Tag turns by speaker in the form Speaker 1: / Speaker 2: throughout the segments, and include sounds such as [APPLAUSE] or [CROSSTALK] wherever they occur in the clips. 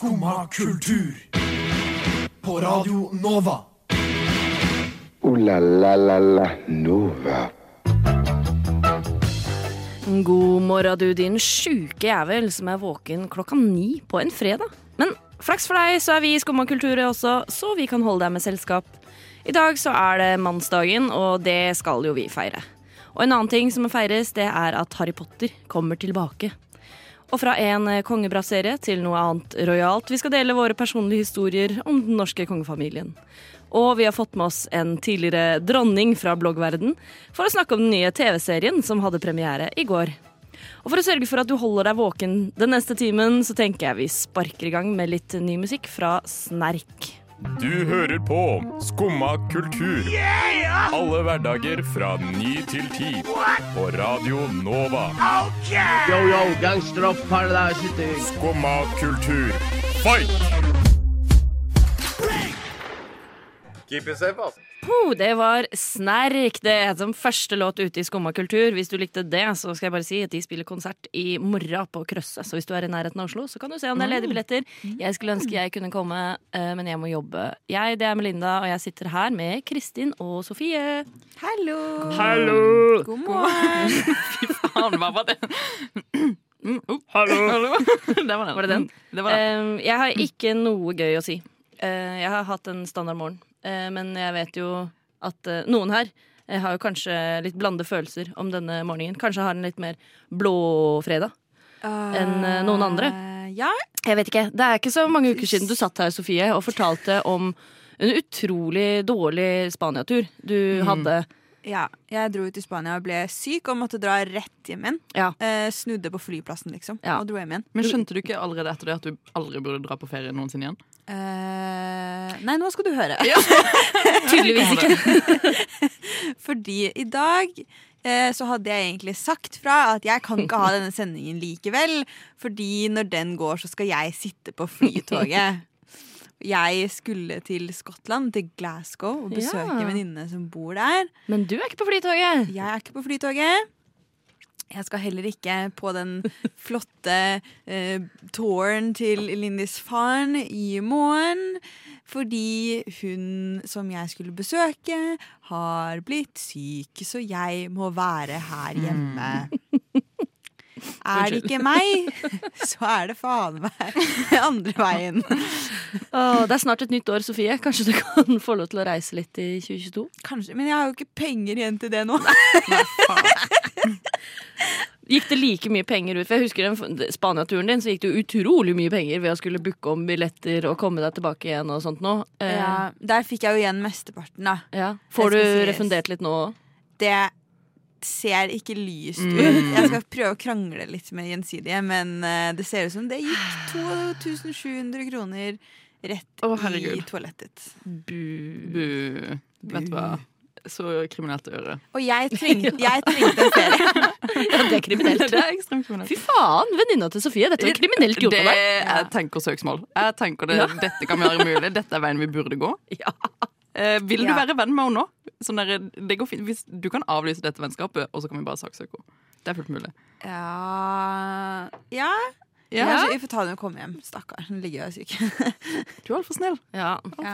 Speaker 1: Skumma kultur. På Radio Nova.
Speaker 2: O-la-la-la-la Nova.
Speaker 3: God morgen, du din sjuke jævel som er våken klokka ni på en fredag. Men flaks for deg, så er vi i Skumma kultur også, så vi kan holde deg med selskap. I dag så er det mannsdagen, og det skal jo vi feire. Og en annen ting som må feires, det er at Harry Potter kommer tilbake. Og fra en kongebrassserie til noe annet rojalt. Vi skal dele våre personlige historier om den norske kongefamilien. Og vi har fått med oss en tidligere dronning fra bloggverden for å snakke om den nye TV-serien som hadde premiere i går. Og for å sørge for at du holder deg våken den neste timen, så tenker jeg vi sparker i gang med litt ny musikk fra Snerk.
Speaker 4: Du hører på Skumma kultur. Alle hverdager fra ny til ti. På Radio Nova.
Speaker 5: Yo, yo, gangsteropp, paradise.
Speaker 4: Skumma kultur, fight!
Speaker 6: Keep it safe, ass.
Speaker 3: Puh, det var Snerk, det som første låt ute i Skumma kultur. Hvis du likte det, så skal jeg bare si at de spiller konsert i morgen på Krøsse. Så hvis du er i nærheten av Oslo, så kan du se om det er ledige billetter. Jeg skulle ønske jeg kunne komme, eh, men jeg må jobbe. Jeg, det er Melinda, og jeg sitter her med Kristin og Sofie.
Speaker 7: Hallo!
Speaker 3: Hallo!
Speaker 7: God morgen! [LAUGHS]
Speaker 8: Fy Faen, hva var det? Mm, oh,
Speaker 3: Hallo! [CLEARS THROAT] [LAUGHS]
Speaker 8: det var den.
Speaker 3: Var det den?
Speaker 8: Det var den.
Speaker 3: Jeg har ikke noe gøy å si. Eh, jeg har hatt en standard morgen, men jeg vet jo at eh, noen her eh, har jo kanskje litt blande følelser om denne morgenen. Kanskje har en litt mer blå fredag. Enn, eh, noen andre?
Speaker 7: Eh, Ja.
Speaker 3: Jeg vet ikke. Det er ikke så mange uker siden du satt her, Sofie, og fortalte om en utrolig dårlig Spania-tur du hadde.
Speaker 7: Ja. Jeg dro ut i Spania og ble syk og måtte dra rett hjem igjen.
Speaker 3: Ja.
Speaker 7: Eh, snudde på flyplassen, liksom,
Speaker 3: Ja.
Speaker 7: og dro hjem igjen.
Speaker 8: Men skjønte du ikke allerede etter det at du aldri burde dra på ferie noensinne igjen?
Speaker 7: Eh, nei, nå skal du høre. [LAUGHS]
Speaker 3: Tydeligvis ikke. [LAUGHS]
Speaker 7: Fordi i dag eh, så hadde jeg egentlig sagt fra at jeg kan ikke ha denne sendingen likevel. Fordi når den går, så skal jeg sitte på flytoget. [LAUGHS] Jeg skulle til Skottland, til Glasgow, og besøke
Speaker 3: Ja.
Speaker 7: en venninne som bor der.
Speaker 3: Men du er ikke på Flytoget.
Speaker 7: Jeg er ikke på Flytoget. Jeg skal heller ikke på den [LAUGHS] flotte eh, touren til Lindisfarne i morgen. Fordi hun som jeg skulle besøke, har blitt syk, så jeg må være her hjemme. Er det ikke meg, [LAUGHS] så er det faen meg [LAUGHS] andre veien. [LAUGHS]
Speaker 3: Oh, det er snart et nytt år, Sofie. Kanskje du kan få lov til å reise litt i 2022?
Speaker 7: Kanskje, Men jeg har jo ikke penger igjen til det nå.
Speaker 3: Gikk det like mye penger ut? For jeg husker Spania-turen din, så gikk det utrolig mye penger ved å skulle booke om billetter og komme deg tilbake igjen og sånt nå. Eh,
Speaker 7: Ja, der fikk jeg jo igjen mesteparten, da.
Speaker 3: ja. Får du refundert litt nå òg?
Speaker 7: det ser ikke lyst ut. Jeg skal prøve å krangle litt med Gjensidige, men eh, det ser ut som det gikk 2700 kroner rett
Speaker 8: oh,
Speaker 7: i toalettet.
Speaker 8: Bu. Vet du hva? Så kriminelt å gjøre.
Speaker 7: Og jeg [LAUGHS] trengte, jeg trengte en ferie. [LAUGHS]
Speaker 3: Ja, det er kriminelt. [LAUGHS]
Speaker 8: Det er ekstremt kriminelt.
Speaker 3: Fy faen, venninna til Sofie. Dette var kriminelt gjort
Speaker 8: Det
Speaker 3: av deg.
Speaker 8: jeg tenker søksmål. Jeg tenker det, Dette kan være mulig. Dette er veien vi burde gå.
Speaker 3: Ja.
Speaker 8: Eh, vil du
Speaker 7: Ja.
Speaker 8: være venn med henne nå? Sånn der, det går fint. Hvis du kan avlyse dette vennskapet, og så kan vi bare saksøke henne. Det er fullt mulig.
Speaker 7: Ja Ja.
Speaker 8: Ja.
Speaker 7: Kanskje vi får ta den og komme hjem. Stakkar. Hun ligger jo syk. [LAUGHS]
Speaker 8: Du er altfor snill.
Speaker 3: Ja.
Speaker 7: Ja.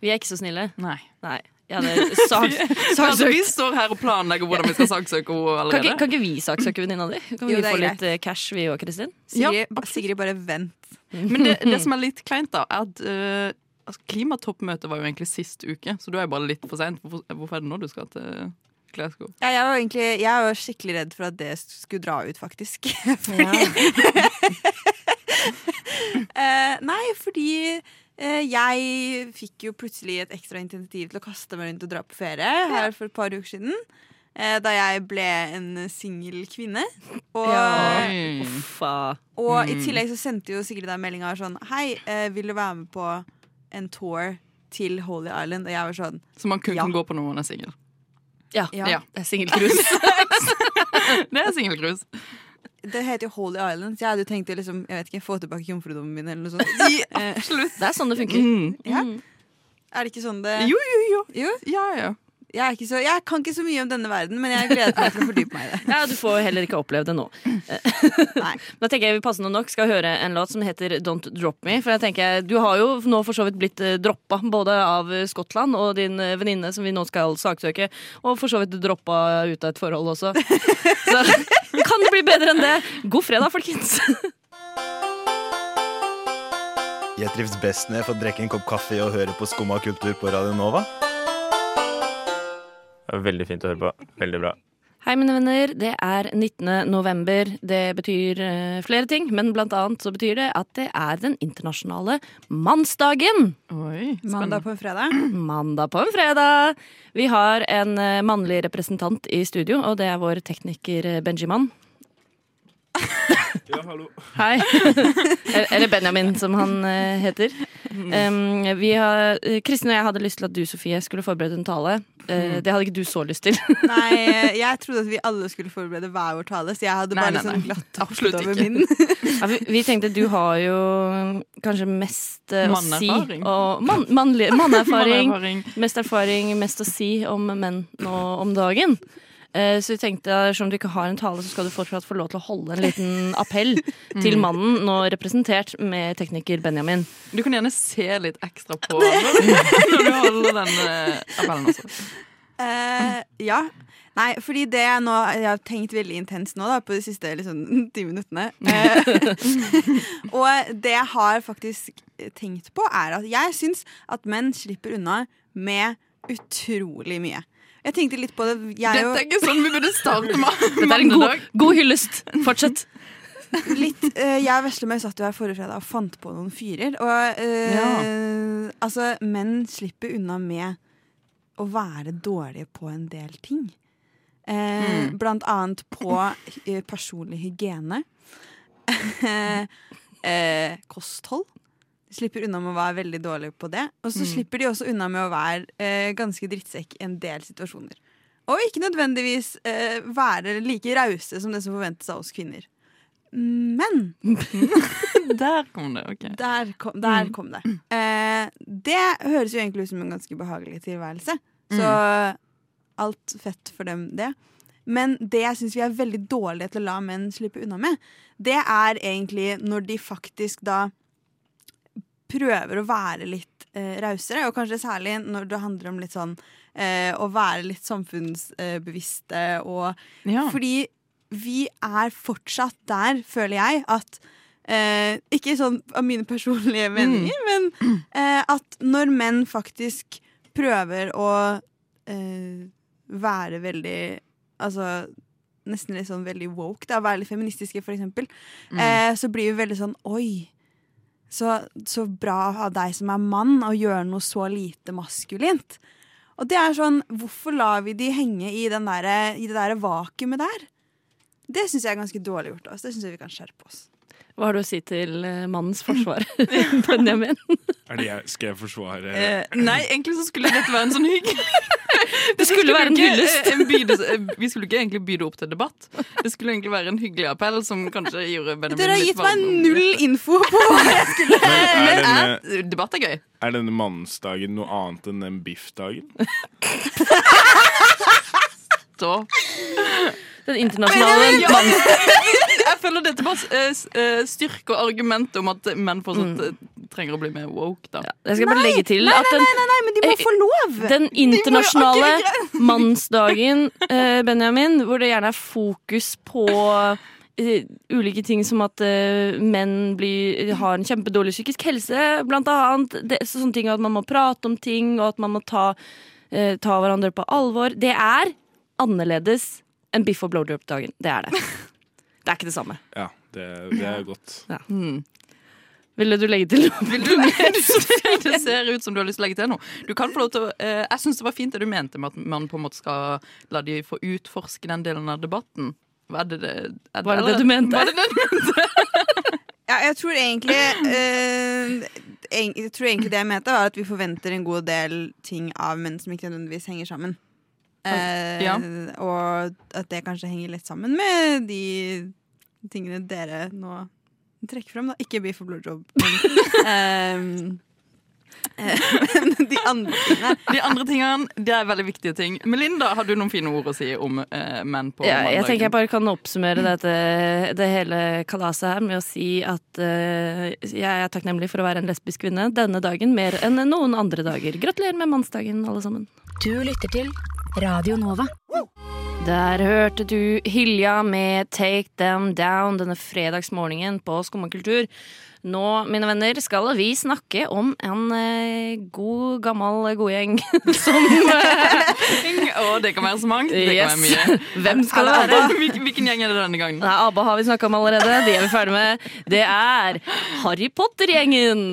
Speaker 3: Vi er ikke så snille.
Speaker 8: Nei.
Speaker 3: Nei. Ja, [LAUGHS]
Speaker 8: Altså, vi står her og planlegger hvordan vi skal saksøke henne
Speaker 3: Kan
Speaker 8: allerede.
Speaker 3: ikke, kan ikke vi saksøke venninna di? Kan
Speaker 7: Jo,
Speaker 3: vi få litt
Speaker 7: greit.
Speaker 3: eh, cash, vi og Kristin?
Speaker 7: Sigrid,
Speaker 8: Ja.
Speaker 7: Sigrid, bare vent.
Speaker 8: Men det, det som er litt kleint, da, er at eh, altså, klimatoppmøtet var jo egentlig sist uke, så du er jo bare litt for seint. Hvorfor, hvorfor er det nå du skal til Glasgow?
Speaker 7: Ja, jeg var egentlig Jeg var skikkelig redd for at det skulle dra ut, faktisk. [LAUGHS] [LAUGHS] Eh, nei, fordi eh, jeg fikk jo plutselig et ekstra intensiv til å kaste meg rundt og dra på ferie her for et par uker siden. eh, da jeg ble en singel kvinne. Og,
Speaker 3: ja.
Speaker 7: Og i tillegg så sendte jo Sigrid deg meldinga sånn Hei, vil du være med på en tour til Holy Island? Og jeg var sånn
Speaker 8: Så man kun
Speaker 7: Ja.
Speaker 8: kan gå på når man er singel.
Speaker 3: Ja.
Speaker 7: Ja.
Speaker 8: Ja.
Speaker 3: Det er singelcruise. [LAUGHS]
Speaker 8: Det er singelcruise.
Speaker 7: Det heter jo Holy Island, så jeg hadde jo tenkt å liksom, jeg vet ikke, få tilbake jomfrudommen min eller noe sånt. [LAUGHS]
Speaker 8: Absolutt.
Speaker 3: Det er sånn det funker.
Speaker 8: Mm.
Speaker 7: Ja.
Speaker 3: Mm.
Speaker 7: Er det ikke sånn det
Speaker 8: Jo, jo, jo.
Speaker 7: Jo.
Speaker 8: Ja, ja.
Speaker 7: Jeg, er ikke så, jeg kan ikke så mye om denne verden, men jeg gleder meg til å fordype meg i det. [LAUGHS]
Speaker 3: Ja, Du får heller ikke oppleve det nå. [LAUGHS]
Speaker 7: Nei. [LAUGHS]
Speaker 3: Da tenker jeg vi passende nok skal høre en låt som heter Don't Drop Me. For jeg tenker, Du har jo nå for så vidt blitt eh, droppa både av Skottland og din eh, venninne som vi nå skal saksøke, og for så vidt droppa ut av et forhold også. Så kan det bli bedre enn det? God fredag, folkens!
Speaker 9: Jeg trives best når jeg får drikke en kopp kaffe og høre på Skumma kultur på Radio Nova.
Speaker 4: Det var Veldig fint å høre på. Veldig bra.
Speaker 3: Hei, mine venner. Det er 19. november. Det betyr uh, flere ting, men blant annet så betyr det at det er den internasjonale mannsdagen.
Speaker 8: Oi,
Speaker 7: Mandag på en fredag.
Speaker 3: Mandag på en fredag. Vi har en uh, mannlig representant i studio, og det er vår tekniker eh, Benjiman.
Speaker 4: Ja, hallo.
Speaker 3: Hei. [LAUGHS] Eller Benjamin, som han uh, heter. Um, vi har, Kristin og jeg hadde lyst til at du, Sofie, skulle forberede en tale. Eh, det hadde ikke du så lyst til. [LAUGHS]
Speaker 7: Nei, [LAUGHS] jeg trodde at vi alle skulle forberede hver vår tale, så jeg hadde bare
Speaker 8: nei,
Speaker 7: nei,
Speaker 8: nei.
Speaker 7: glatt
Speaker 8: Absolutt
Speaker 7: over min. [LAUGHS]
Speaker 3: Ja, vi, vi tenkte du har jo kanskje mest eh, å si og man, mannlig, Mannerfaring.
Speaker 8: Mannerfaring.
Speaker 3: Mest erfaring, mest å si om menn nå om dagen. Eh, Så vi tenkte, som om du ikke har en tale, så skal du fortsatt få lov til å holde en liten [LAUGHS] appell til mannen, nå representert med tekniker Benjamin.
Speaker 8: Du kan gjerne se litt ekstra på [LAUGHS] når du, holder den eh, appellen også.
Speaker 7: Uh, ja. Nei, fordi det jeg nå Jeg har tenkt veldig intenst nå da på de siste liksom, [LAUGHS] ti minuttene. Og det jeg har faktisk tenkt på, er at jeg syns at menn slipper unna med utrolig mye. Jeg tenkte litt på det. Jeg
Speaker 8: Dette er ikke sånn vi burde starte [LAUGHS] med
Speaker 3: Dette er en god, god hyllest. Fortsett.
Speaker 7: litt, uh, jeg og Veslemøy satt jo her forrige fredag og fant på noen fyrer. Og eh, altså, menn slipper unna med å være dårlige på en del ting. Eh, Blant annet på personlig hygiene. [LAUGHS] eh, kosthold. Slipper unna med å være veldig dårlige på det. Og så slipper de også unna med å være eh, ganske drittsekk i en del situasjoner. Og ikke nødvendigvis eh, være like rause som det som forventes av oss kvinner. Men [LAUGHS]
Speaker 8: Der kom det. ok
Speaker 7: der kom, der kom det. Eh, det høres jo egentlig ut som en ganske behagelig tilværelse. Så alt fett for dem, det. Men det jeg syns vi er veldig dårlige til å la menn slippe unna med, det er egentlig når de faktisk da prøver å være litt eh, rausere, og kanskje særlig når det handler om litt sånn eh, å være litt samfunnsbevisste og
Speaker 8: Ja.
Speaker 7: Fordi vi er fortsatt der, føler jeg, at eh, Ikke sånn av mine personlige meninger, men [CLEARS THROAT] eh, at når menn faktisk prøver å eh, være veldig Altså nesten litt sånn veldig woke, da, være litt feministiske, for eksempel, eh, så blir vi veldig sånn Oi! Så, så bra av deg som er mann, å gjøre noe så lite maskulint. Og det er sånn, Hvorfor lar vi de henge i, der, i det der vakuumet der? Det syns jeg er ganske dårlig gjort av oss. Det syns jeg vi kan skjerpe oss.
Speaker 3: Hva har du å si til eh, mannens [LAUGHS] forsvar, [LAUGHS] Benjamin?
Speaker 10: Er det jeg, skal jeg forsvare
Speaker 8: Eh, nei, egentlig så skulle dette være en sånn hygg. [LAUGHS]
Speaker 3: Det skulle være en hyllest.
Speaker 8: eh, en byde, eh, vi skulle ikke egentlig by det opp til debatt. Det skulle egentlig være en hyggelig appell som kanskje gjorde Benjamin
Speaker 7: Dere har gitt meg null info på hva jeg skulle
Speaker 10: Men er, denne,
Speaker 8: debatt er gøy.
Speaker 10: er denne mannsdagen noe annet enn den biffdagen?
Speaker 3: Den internasjonale manns...
Speaker 8: Føler dette bare eh, eh, styrker argumentet om at menn fortsatt eh, trenger å bli mer woke. Da.
Speaker 3: Jeg skal bare legge til
Speaker 7: Nei,
Speaker 3: at
Speaker 7: nei,
Speaker 3: den,
Speaker 7: nei, nei, nei, men de må få lov!
Speaker 3: den internasjonale [LAUGHS] mannsdagen, eh, Benjamin, hvor det gjerne er fokus på ulike ting som at uh, menn blir, har en kjempedårlig psykisk helse, blant annet. Det, sånne ting at man må prate om ting, og at man må ta, uh, ta hverandre på alvor. Det er annerledes enn biff og blowjob-dagen. Det er det. [LAUGHS] Det er ikke det samme.
Speaker 10: Ja, det, det er godt.
Speaker 3: Ville du legge til noe?
Speaker 8: Vil du, [LAUGHS] det ser ut som du har lyst til å legge til noe. Du kan få lov til å, eh, jeg syns det var fint det du mente med at man på en måte skal la de få utforske den delen av debatten. Var det det, er
Speaker 3: Var det det du mente?
Speaker 8: Var det det du mente? [LAUGHS]
Speaker 7: Ja, jeg tror egentlig eh, Jeg tror egentlig det jeg mente, var at vi forventer en god del ting av menn som ikke nødvendigvis henger sammen. Eh,
Speaker 8: Ja.
Speaker 7: Og at det kanskje henger litt sammen med de tingene dere nå trekker frem. Da. Ikke beef og blowjob, men [LAUGHS] eh, [LAUGHS] de andre tingene
Speaker 8: De andre tingene det er veldig viktige ting. Melinda, har du noen fine ord å si om eh, menn på
Speaker 3: Ja, jeg tenker jeg bare kan oppsummere dette, det hele kalaset her med å si at eh, jeg er takknemlig for å være en lesbisk kvinne denne dagen mer enn noen andre dager. Gratulerer med mannsdagen, alle sammen.
Speaker 11: Du lytter til Radio Nova.
Speaker 3: Der hørte du Hylja med Take Them Down denne fredagsmorgenen på Skummakultur. Nå, mine venner, skal vi snakke om en eh, god, gammel godgjeng [LAUGHS] som eh,
Speaker 8: Å, det kan være så mangt. Det kan være mye. [LAUGHS]
Speaker 3: Hvem skal det være?
Speaker 8: Hvilken, gjeng er det denne gangen?
Speaker 3: Nei, ABBA har vi snakka om allerede. De er vi ferdig med. Det er Harry Potter-gjengen.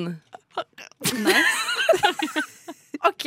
Speaker 3: OK,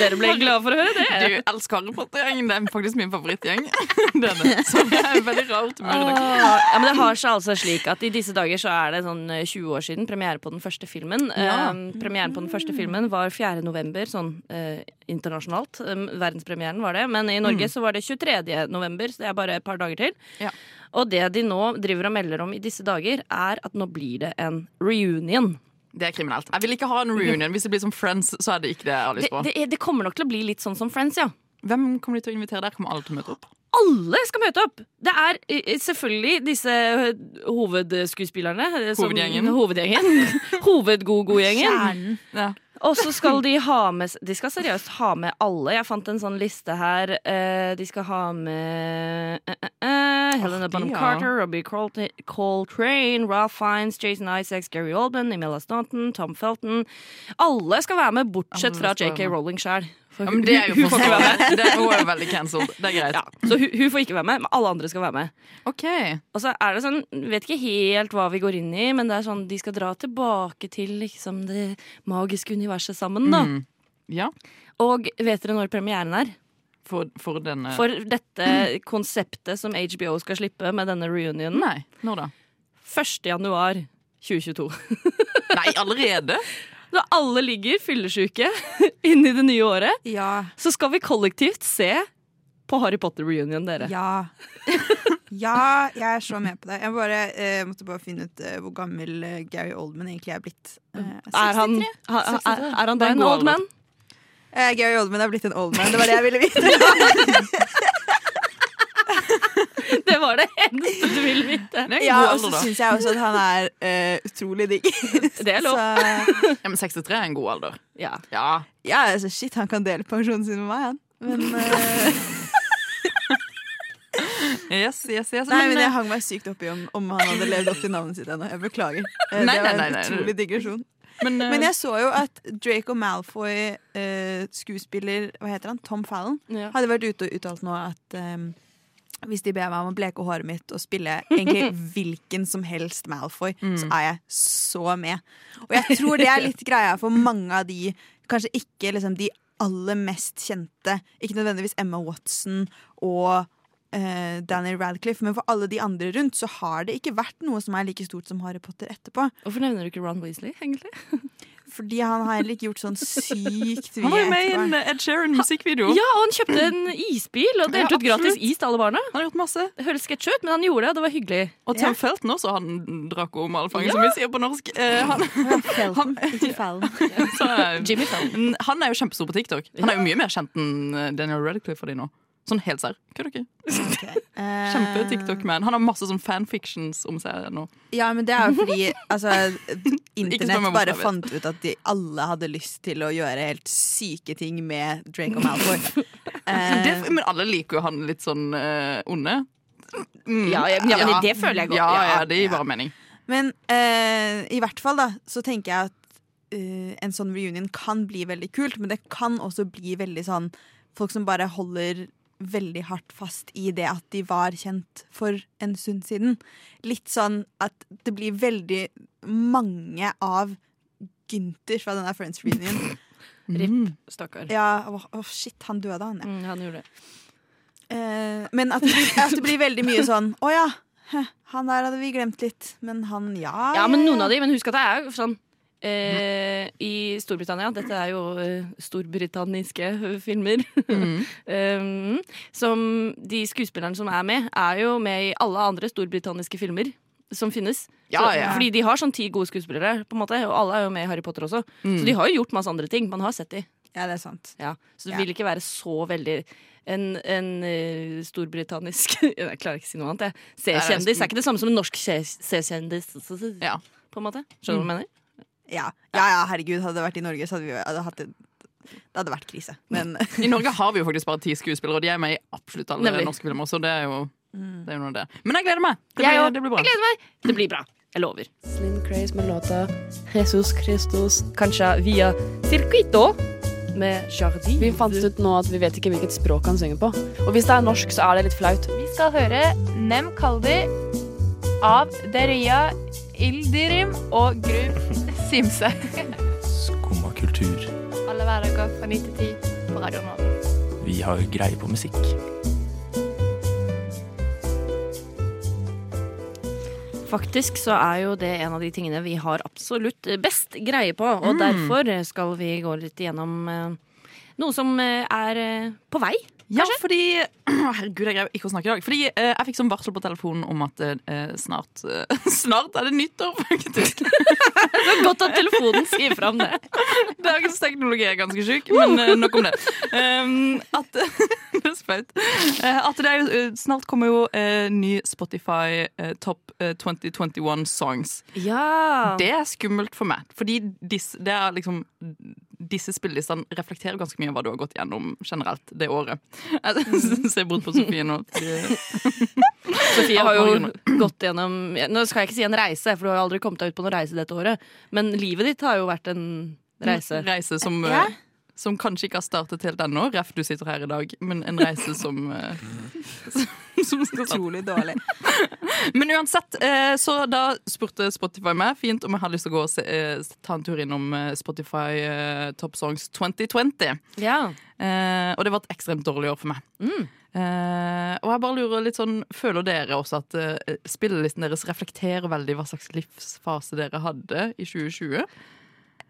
Speaker 3: dere ble glade for å høre det.
Speaker 8: Du elsker Harry Potter-gjengen. Det er faktisk min favorittgjeng. [LAUGHS] Det er. Så det er veldig rart.
Speaker 3: Åh, Ja, men det har seg altså slik at I disse dager så er det sånn eh, 20 år siden premiere på den første filmen.
Speaker 8: Ja.
Speaker 3: Eh, premieren på den første filmen var 4. november, sånn eh, internasjonalt. Eh, verdenspremieren var det. Men i Norge
Speaker 8: Mm.
Speaker 3: så var det 23. november, så det er bare et par dager til.
Speaker 8: Ja.
Speaker 3: Og det de nå driver og melder om i disse dager, er at nå blir det en reunion.
Speaker 8: Det er kriminelt. Jeg vil ikke ha en reunion. Hvis det blir som Friends, så er det ikke det jeg har lyst på.
Speaker 3: det, det, det kommer nok til å bli litt sånn som Friends, ja.
Speaker 8: Hvem kommer de til å invitere der? Kommer alle til å møte opp?
Speaker 3: Alle skal møte opp! Det er eh, selvfølgelig disse eh, hovedskuespillerne. Hovedgjengen. som-.
Speaker 8: Hovedgjengen.
Speaker 3: Hovedgod-god-gjengen.
Speaker 7: Kjernen. [LAUGHS]
Speaker 8: Ja.
Speaker 3: Og så skal de ha med De skal seriøst ha med alle. Jeg fant en sånn liste her. Eh, de skal ha med uh, uh, uh, Helena Bonham
Speaker 8: ja.
Speaker 3: Carter, Robbie Coltrane, Ralph Fiennes, Jason Isaacs, Gary Oldman, Emila Staunton, Tom Felton. Alle skal være med, bortsett fra JK. Rowling sjøl.
Speaker 8: Ja, men det er jo
Speaker 3: hun, med.
Speaker 8: Det hun er jo veldig cancelled. Det er greit.
Speaker 3: Ja, så hun, hun får ikke være med, men alle andre skal være med.
Speaker 8: OK.
Speaker 3: Og så er det sånn, Vet ikke helt hva vi går inn i, men det er sånn, de skal dra tilbake til liksom det magiske universet sammen. da.
Speaker 8: Mm. Ja.
Speaker 3: Og vet dere når premieren er?
Speaker 8: For, for denne
Speaker 3: For dette konseptet som HBO skal slippe med denne reunionen.
Speaker 8: Nei. Når da?
Speaker 3: 1. januar 2022. [LAUGHS]
Speaker 8: Nei, allerede?
Speaker 3: Når alle ligger fyllesyke [LAUGHS] inn i det nye året,
Speaker 7: Ja.
Speaker 3: så skal vi kollektivt se på Harry Potter-reunion, dere.
Speaker 7: Ja. [LAUGHS] ja, jeg er så med på det. Jeg bare, eh, måtte bare finne ut eh, hvor gammel eh, Gary Oldman egentlig er blitt. Eh,
Speaker 3: Er han,
Speaker 7: 63?
Speaker 3: ha- er, er han da
Speaker 8: en
Speaker 3: en old man?
Speaker 7: Eh, Gary Oldman er blitt en old man. [LAUGHS] Det var det jeg ville vite. [LAUGHS]
Speaker 3: Det var det eneste du ville vite.
Speaker 7: Ja, og så syns jeg også at han er uh, utrolig digg. [LAUGHS]
Speaker 3: Det er lov.
Speaker 7: Så,
Speaker 8: Ja, men 63 er en god alder.
Speaker 3: Ja.
Speaker 8: Ja.
Speaker 7: ja, altså, shit, han kan dele pensjonen sin med meg, han. Men, uh... [LAUGHS]
Speaker 8: Yes, yes, yes.
Speaker 7: nei, men
Speaker 8: eh,
Speaker 7: jeg hang meg sykt opp i om, om han hadde levd opp til navnet sitt ennå. Jeg beklager. Eh,
Speaker 8: Nei,
Speaker 7: det var en
Speaker 8: nei, nei.
Speaker 7: utrolig digresjon.
Speaker 8: men, uh...
Speaker 7: Men jeg så jo at Draco Malfoy, uh, skuespiller Hva heter han? Tom Fallon,
Speaker 3: Ja.
Speaker 7: hadde vært ute og uttalt nå at eh, hvis de ber meg om å bleke håret mitt og spille egentlig [LAUGHS] hvilken som helst Malfoy, så er jeg så med. Og jeg tror det er litt [LAUGHS] greia for mange av de, kanskje ikke liksom de aller mest kjente, ikke nødvendigvis Emma Watson og uh, Daniel Radcliffe, men for alle de andre rundt så har det ikke vært noe som er like stort som Harry Potter etterpå.
Speaker 3: Hvorfor nevner du ikke Ron Weasley, egentlig? [LAUGHS]
Speaker 7: Fordi han har heller ikke gjort sånn sykt
Speaker 8: han var jo med i en Ed Sheeran-musikkvideo.
Speaker 3: Ja, og han kjøpte en isbil og delte
Speaker 8: Ja,
Speaker 3: ut gratis is til alle barna.
Speaker 8: Han har gjort masse.
Speaker 3: Det høres sketsj ut, men han gjorde det, og det var hyggelig.
Speaker 8: Og Tim Felton også, han Draco Malfang, som vi sier på norsk. Eh, han,
Speaker 7: Felton, [LAUGHS] ikke Fallon.
Speaker 8: eh,
Speaker 3: Jimmy
Speaker 8: han er jo kjempestor på TikTok. Han er jo mye mer kjent enn eh, Daniel Radcliffe for de nå. Sånn helt serr. Kødder ikke. [LAUGHS]
Speaker 7: Eh,
Speaker 8: Kjempe-TikTok-man. Han har masse sånn fanfictions om seg nå.
Speaker 7: Ja, men det er jo fordi altså, [LAUGHS] internett bare fant ut at de alle hadde lyst til å gjøre helt syke ting med Draco Malfoy. [LAUGHS] Eh,
Speaker 8: Det, men alle liker jo han litt sånn uh, onde. Mm.
Speaker 3: Ja, ja, ja, men det føler jeg godt.
Speaker 8: Ja,
Speaker 3: Ja,
Speaker 8: ja, det gir
Speaker 7: ja.
Speaker 8: bare mening.
Speaker 7: Men uh, i hvert fall da så tenker jeg at uh, en sånn reunion kan bli veldig kult, men det kan også bli veldig sånn folk som bare holder veldig hardt fast i det at de var kjent for en stund siden. Litt sånn at det blir veldig mange av Gunther fra denne Friends reunion. [LAUGHS]
Speaker 3: Ripp, stakkar.
Speaker 7: Ja, åh, åh, shit, han døde, han. Ja.
Speaker 3: Mm, han gjorde det.
Speaker 7: Eh, men at det, blir, at det blir veldig mye sånn Å ja, han der hadde vi glemt litt. Men han, ja.
Speaker 3: Ja, men noen av de, men husk at det er jo sånn eh, I Storbritannia, dette er jo eh, storbritanniske filmer filmer, um, [LAUGHS] som de skuespillerne som er med, er jo med i alle andre storbritanniske filmer. som finnes.
Speaker 8: Ja,
Speaker 3: Så,
Speaker 8: ja.
Speaker 3: Fordi de har sånn ti gode skuespillere, på en måte, og alle er jo med i Harry Potter også.
Speaker 8: Mm.
Speaker 3: Så de har jo gjort masse andre ting. Man har sett de.
Speaker 7: Ja, det er sant.
Speaker 3: Ja. Så det
Speaker 7: Ja.
Speaker 3: vil ikke være så veldig en, en uh, storbritannisk [LAUGHS] Jeg klarer ikke å si noe annet. jeg. C-kjendis er ikke det samme som en norsk C- C-kjendis.
Speaker 8: Ja.
Speaker 3: På en måte. Skjønner du hva jeg mener?
Speaker 7: Ja. ja, ja, herregud, hadde det vært i Norge, så hadde vi hadde hatt det Det hadde vært krise. Men [LAUGHS]
Speaker 8: I Norge har vi jo faktisk bare ti skuespillere, og de er med i absolutt alle
Speaker 3: Nemlig.
Speaker 8: norske filmer. Så det er jo det er jo noe det. Men jeg gleder meg. Det
Speaker 3: Jeg
Speaker 8: blir,
Speaker 3: òg.
Speaker 8: det blir bra.
Speaker 3: Jeg gleder meg. Det blir bra. Jeg lover. Slim Craze med låta Jesus Christus Kanskje via Circuito med Jardi.
Speaker 12: Vi fant ut nå at vi vet ikke hvilket språk han synger på. Og hvis det er norsk, så er det litt flaut.
Speaker 13: Vi skal høre Nem Kaldi av Deria Ildirim og Gru Simse.
Speaker 4: Skumma kultur.
Speaker 13: Alle hverdager fra 9 til 10 på Radio Nova.
Speaker 4: Vi har greie på musikk.
Speaker 3: Faktisk så er jo det en av de tingene vi har absolutt best greie på, og
Speaker 8: Mm.
Speaker 3: derfor skal vi gå litt gjennom eh, noe som eh, er eh, på vei.
Speaker 8: Ja, fordi [CLEARS THROAT] Herregud, jeg greier ikke å snakke i dag. Fordi eh, jeg fikk sånn varsel på telefonen om at eh, snart eh, [LAUGHS] Snart er det nyttår, faktisk. [LAUGHS]
Speaker 3: det er godt at telefonen sier fram det.
Speaker 8: Dagens teknologi er ganske sjuk, men eh, nok om det. Um, at [LAUGHS] Det er flaut. Eh, at det er jo eh, Snart kommer jo eh, ny Spotify eh, Top eh, 2021 Songs.
Speaker 3: Ja.
Speaker 8: Det er skummelt for meg, fordi disse, det er liksom disse spillelistene reflekterer ganske mye av hva du har gått gjennom generelt det året. [LAUGHS] Se bort på Sofie nå. [LAUGHS]
Speaker 3: Sofie [LAUGHS] har jo gått gjennom Nå skal jeg ikke si en reise, for du har aldri kommet deg ut på noen reise dette året. Men livet ditt har jo vært en reise.
Speaker 8: reise som,
Speaker 3: Ja.
Speaker 8: Som kanskje ikke har startet helt ennå. Ref, du sitter her i dag, men en reise som, eh, [LAUGHS] som
Speaker 7: utrolig dårlig.
Speaker 8: Men uansett, eh, så da spurte Spotify meg fint om jeg hadde lyst til å gå og se, eh, ta en tur innom Spotify Top Songs 2020.
Speaker 3: Ja.
Speaker 8: Og det var et ekstremt dårlig år for meg. Eh, og jeg bare lurer litt sånn Føler dere også at uh, spillelisten deres reflekterer veldig hva slags livsfase dere hadde i 2020?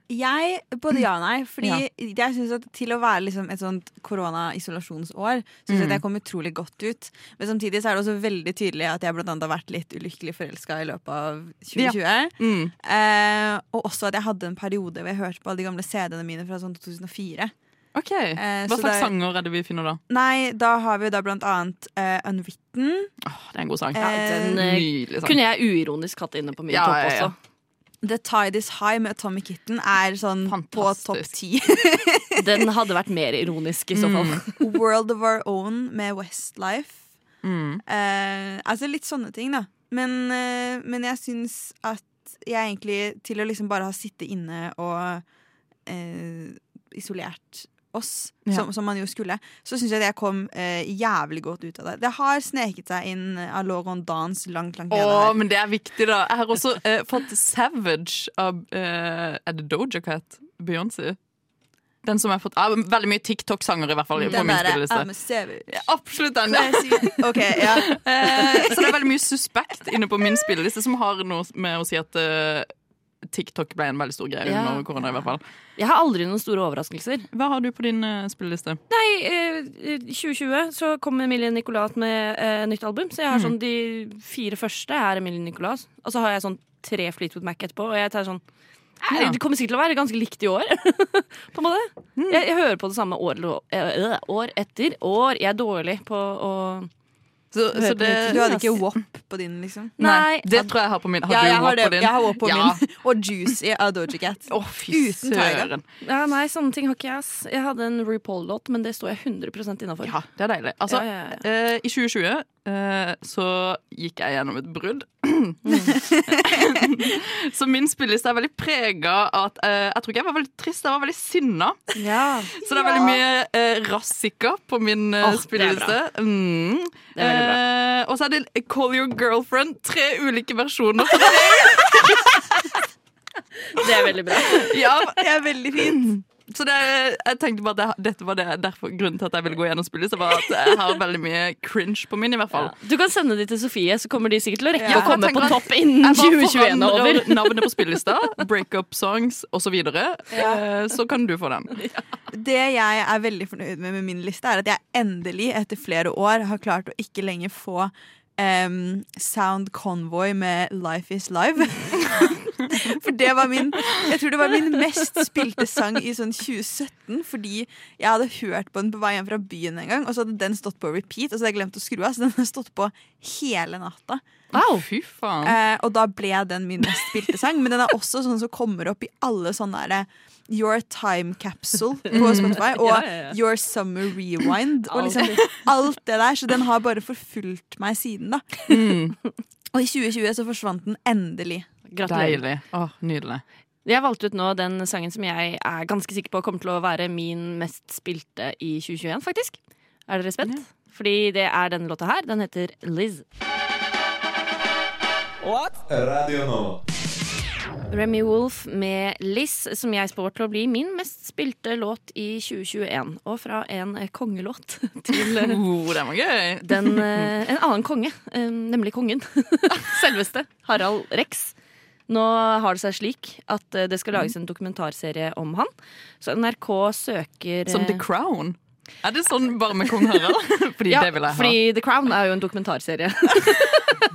Speaker 7: Jeg, både ja og nei. Fordi
Speaker 8: Ja.
Speaker 7: jeg synes at til å være liksom et sånt korona-isolasjonsår, syns
Speaker 8: Mm.
Speaker 7: at jeg kom utrolig godt ut. Men samtidig så er det også veldig tydelig at jeg blant annet har vært litt ulykkelig forelska i løpet av 2020.
Speaker 8: Ja. Mm.
Speaker 7: Eh, og også at jeg hadde en periode hvor jeg hørte på alle de gamle CD-ene mine fra sånn 2004.
Speaker 8: Ok,
Speaker 7: Eh,
Speaker 8: Hva slags
Speaker 7: det-
Speaker 8: sanger er det vi finner da?
Speaker 7: Nei, da har vi da blant annet uh, Unwritten.
Speaker 8: Det er en god sang.
Speaker 3: Ja, den eh,
Speaker 8: Nydelig sang.
Speaker 3: kunne jeg uironisk hatt inne på min
Speaker 8: Ja,
Speaker 3: topp
Speaker 8: ja, ja.
Speaker 7: The Tide Is High med Atomic Kitten er sånn på topp ti. [LAUGHS]
Speaker 3: Den hadde vært mer ironisk i så fall.
Speaker 7: World of Our Own med Westlife.
Speaker 8: Mm.
Speaker 7: Uh, altså litt sånne ting, da. Men, uh, men jeg syns at jeg egentlig, til å liksom bare ha sittet inne og uh, isolert oss, som, som man jo skulle, så syns jeg det kom eh, jævlig godt ut av det. Det har sneket seg inn av Alloron Dance langt, langt nede
Speaker 8: Å, men det er viktig, da. Jeg har også eh, fått Savage av eh, Er det Doja Cat? Beyoncé? Den som har fått ah, Veldig mye TikTok-sanger, i hvert fall. på
Speaker 7: Den. Savage.
Speaker 8: Ja, absolutt den.
Speaker 7: Crazy. [LAUGHS] Ja.
Speaker 8: Eh, så det er veldig mye suspekt inne på min spilleliste, som har noe med å si at eh, TikTok ble en veldig stor greie
Speaker 3: Ja.
Speaker 8: under korona. i hvert fall
Speaker 3: Jeg har aldri noen store overraskelser.
Speaker 8: Hva har du på din uh, spilleliste?
Speaker 3: Nei, eh, i 2020 så kom Emilie Nicolas med uh, nytt album. Så jeg har
Speaker 8: mm.
Speaker 3: sånn de fire første er Emilie Nicolas. Og så har jeg sånn tre Fleetwood Mac etterpå. Og jeg tar sånn
Speaker 8: Ja.
Speaker 3: Det kommer sikkert til å være ganske likt i år. [LAUGHS] på en måte. Jeg, jeg hører på det samme år, øh, år etter år. Jeg er dårlig på å
Speaker 8: Så, så det.
Speaker 7: Du hadde ikke WAP på din, liksom?
Speaker 8: Nei, det tror jeg har på min. Har
Speaker 7: ja,
Speaker 8: du
Speaker 7: jeg
Speaker 8: WAP
Speaker 7: har, det,
Speaker 8: på din?
Speaker 7: jeg har WAP på
Speaker 8: Ja.
Speaker 7: min. Og Juicy av Doji Cat.
Speaker 8: fy
Speaker 7: Uten
Speaker 8: søren.
Speaker 3: Ja, Nei, sånne ting har ikke jeg. Jeg hadde en RuPaul-låt, men det står jeg 100 innafor.
Speaker 8: Ja, det er deilig. Altså,
Speaker 3: Ja, ja,
Speaker 8: eh, I 2020 eh, så gikk jeg gjennom et brudd. [CLEARS THROAT] så min spilleliste er veldig prega av at eh, Jeg tror ikke jeg var veldig trist, jeg var veldig sinna. Så det er veldig mye eh, rassika på min eh,
Speaker 3: er
Speaker 8: spilleliste. Mm. Eh, og så er det Call Your Girlfriend. Tre ulike versjoner. [LAUGHS]
Speaker 3: Det er veldig bra.
Speaker 8: ja,
Speaker 7: Det er veldig fint.
Speaker 8: Så det, jeg tenkte bare at det, dette var det, derfor grunnen til at jeg ville gå gjennom spillet. Så var at jeg har veldig mye cringe på min, i hvert fall.
Speaker 3: Du kan sende de til Sofie, så kommer de sikkert til å rekke
Speaker 8: Ja,
Speaker 3: å komme på topp innen 2021 er over.
Speaker 8: navnet på spillelista, breakup songs osv. Eh, så kan du få den.
Speaker 7: Det jeg er veldig fornøyd med med min liste, er at jeg endelig, etter flere år, har klart å ikke lenger få em, Sound Convoy med Life Is Live. [LAUGHS] For det var min Jeg tror det var min mest spilte sang i sånn 2017, fordi jeg hadde hørt på den på vei hjem fra byen en gang, og så hadde den stått på repeat, og så hadde jeg glemt å skru av, så den har stått på hele natta.
Speaker 8: Fy faen.
Speaker 7: Eh, og da ble den min mest spilte sang. Men den er også sånn som kommer opp i alle sånne der, Your Time Capsule på Spotify [LAUGHS] og
Speaker 3: Ja, ja, ja.
Speaker 7: Your Summer Rewind. Og liksom
Speaker 3: Alt.
Speaker 7: det der. Så den har bare forfulgt meg siden, da.
Speaker 8: Mm. [LAUGHS]
Speaker 7: Og i 2020 så forsvant den endelig.
Speaker 3: Gratulerer.
Speaker 8: Deilig. Åh, nydelig.
Speaker 3: Jeg valgte ut nå den sangen som jeg er ganske sikker på kommer til å være min mest spilte i 2021, faktisk. Er dere spent? Fordi det er denne låta her. Den heter Liz. What?
Speaker 14: Radio Nova.
Speaker 3: Remy Wolf med Liss, som jeg spår til å bli min mest spilte låt i 2021. Og fra en eh, kongelåt [LAUGHS] til eh, [LAUGHS]
Speaker 8: Oh, den var gøy.
Speaker 3: den, eh, en annen konge, nemlig kongen. [LAUGHS] Selveste Harald Rex. Nå har det seg slik at det skal lages en dokumentarserie om han. Så NRK søker
Speaker 8: Som The Crown. Er det sånn bare med kong Harald? Fordi
Speaker 3: ja,
Speaker 8: det vil jeg ha.
Speaker 3: fordi The Crown er jo en dokumentarserie.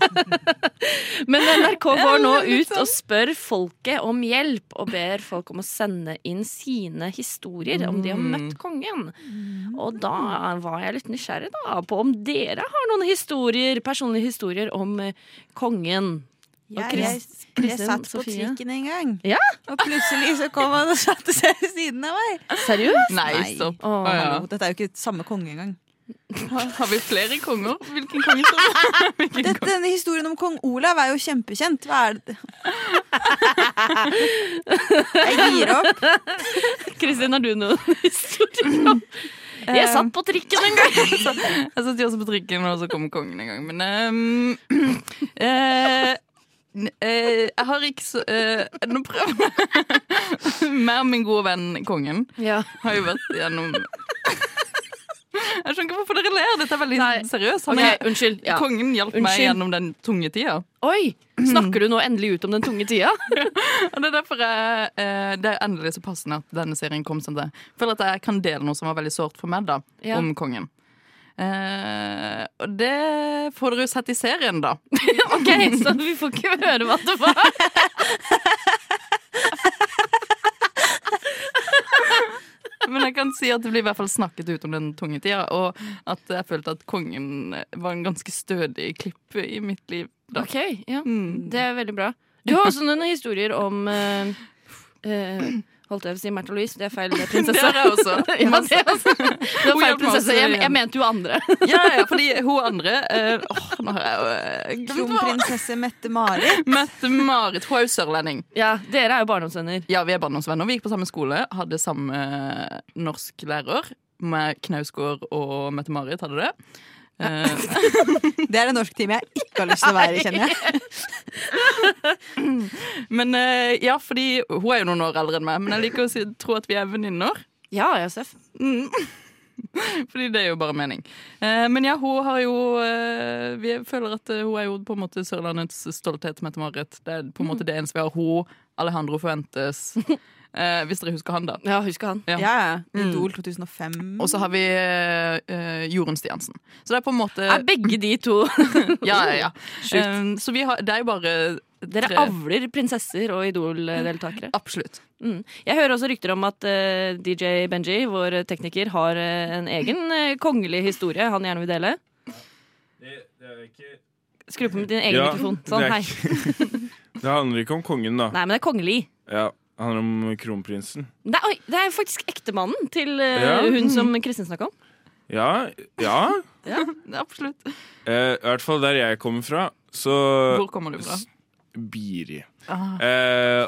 Speaker 3: [LAUGHS] Men NRK går nå ut og spør folket om hjelp, og ber folk om å sende inn sine historier om de har
Speaker 8: Mm.
Speaker 3: møtt kongen. Og da var jeg litt nysgjerrig da, på om dere har noen historier, personlige historier om eh, kongen. Og
Speaker 7: Jeg, jeg, jeg satt på trikken en gang,
Speaker 3: Ja?
Speaker 7: og plutselig så kom han og satte seg ved siden av meg.
Speaker 3: Seriøst?
Speaker 8: Nei, stopp.
Speaker 7: Å,
Speaker 8: Å, ja.
Speaker 7: Dette er jo ikke samme konge engang. [LAUGHS]
Speaker 8: Har, vi flere konger? Hvilken konge tror du? [LAUGHS] Hvilken
Speaker 7: Dette, denne historien om kong Olav er jo kjempekjent. Hva er det [LAUGHS] Jeg gir opp.
Speaker 3: Kristin, har du noen historier om Jeg satt på trikken en gang.
Speaker 8: Jeg satt jo også på trikken, og så kom kongen en gang. Men [CLEARS THROAT] um, uh, eh, jeg har ikke så eh, Nå prøver jeg. Mer min gode venn kongen
Speaker 3: Ja.
Speaker 8: har jo vært gjennom Jeg skjønner ikke hvorfor dere ler. Dette er veldig seriøst. Han
Speaker 3: Ok,
Speaker 8: er-
Speaker 3: unnskyld. Ja.
Speaker 8: Kongen hjalp meg gjennom den tunge tida.
Speaker 3: Oi! Snakker du nå endelig ut om den tunge tida? [LAUGHS]
Speaker 8: Det er derfor jeg, eh, det er endelig så passende at denne serien kom som det. Jeg føler at jeg kan dele noe som var veldig sårt for meg da,
Speaker 3: Ja.
Speaker 8: om kongen. Eh, og det får dere jo sett i serien, da. [LAUGHS]
Speaker 3: Ok, så vi får ikke høre hva det var. [LAUGHS]
Speaker 8: Men jeg kan si at det blir i hvert fall snakket ut om den tunge tida, og at jeg følte at kongen var en ganske stødig klipp i mitt liv. Da.
Speaker 3: Ok, ja.
Speaker 8: Mm.
Speaker 3: Det er veldig bra. Du har også noen historier om uh, eh, Holdt jeg på å si Märtha Louise, det er feil [LAUGHS] prinsesse.
Speaker 8: Det er jeg også. [LAUGHS]
Speaker 3: ja, det er også. Det var feil prinsesse. Jeg, jeg mente jo andre. [LAUGHS]
Speaker 8: Ja, ja, fordi hun andre åh, nå har jeg jo eh,
Speaker 7: Kronprinsesse Mette-Marit.
Speaker 8: Mette-Marit. Hun er jo sørlending.
Speaker 3: Ja, dere er jo barndomsvenner.
Speaker 8: Ja, vi er barndomsvenner. Vi gikk på samme skole, hadde samme norsklærer. Med Knausgård og Mette-Marit hadde det. Eh, [LAUGHS]
Speaker 7: Det er en norsktime jeg ikke har lyst til å være i, kjenner jeg. [LAUGHS]
Speaker 8: men eh, ja, fordi hun er jo noen år eldre enn meg, men jeg liker å si, tro at vi er venninner.
Speaker 3: Ja, Josef.
Speaker 8: Mm. [LAUGHS] Fordi det er jo bare mening. Eh, men ja, hun har jo Vi føler at hun er jo på en måte Sørlandets stolthet, Mette-Marit. Det er på en måte det eneste vi har. Hun, Alejandro Fuentes. Eh, hvis dere husker han, da.
Speaker 3: Ja, husker han.
Speaker 8: Ja.
Speaker 7: Ja.
Speaker 8: Mm.
Speaker 7: Idol 2005.
Speaker 8: Og så har vi eh, Jorunn Stiansen. Så det er på en måte
Speaker 3: Er begge de to [LAUGHS]
Speaker 8: Ja, ja, ja. Eh, så vi har, det er jo bare
Speaker 3: Dere
Speaker 8: tre-
Speaker 3: avler prinsesser og Idol-deltakere.
Speaker 8: Absolutt.
Speaker 3: Mm. Jeg hører også rykter om at eh, DJ Benji, vår tekniker, har eh, en egen eh, kongelig historie han gjerne vil dele.
Speaker 10: Det, det er ikke
Speaker 3: Skru på din egen
Speaker 10: Ja,
Speaker 3: mikrofon. Sånn,
Speaker 10: det er
Speaker 3: hei.
Speaker 10: ikke- [LAUGHS] Det handler ikke om kongen, da.
Speaker 3: Nei, men det er kongelig.
Speaker 10: Ja, det handler om kronprinsen.
Speaker 3: Det er, oi, det er faktisk ektemannen til eh,
Speaker 10: Ja.
Speaker 3: hun som Kristin snakka om.
Speaker 10: Ja, ja. [LAUGHS]
Speaker 3: Ja.
Speaker 8: Absolutt.
Speaker 10: Eh, I hvert fall der jeg kommer fra, så
Speaker 8: Hvor kommer du fra?
Speaker 10: S- Biri.
Speaker 8: Ah.
Speaker 10: Eh,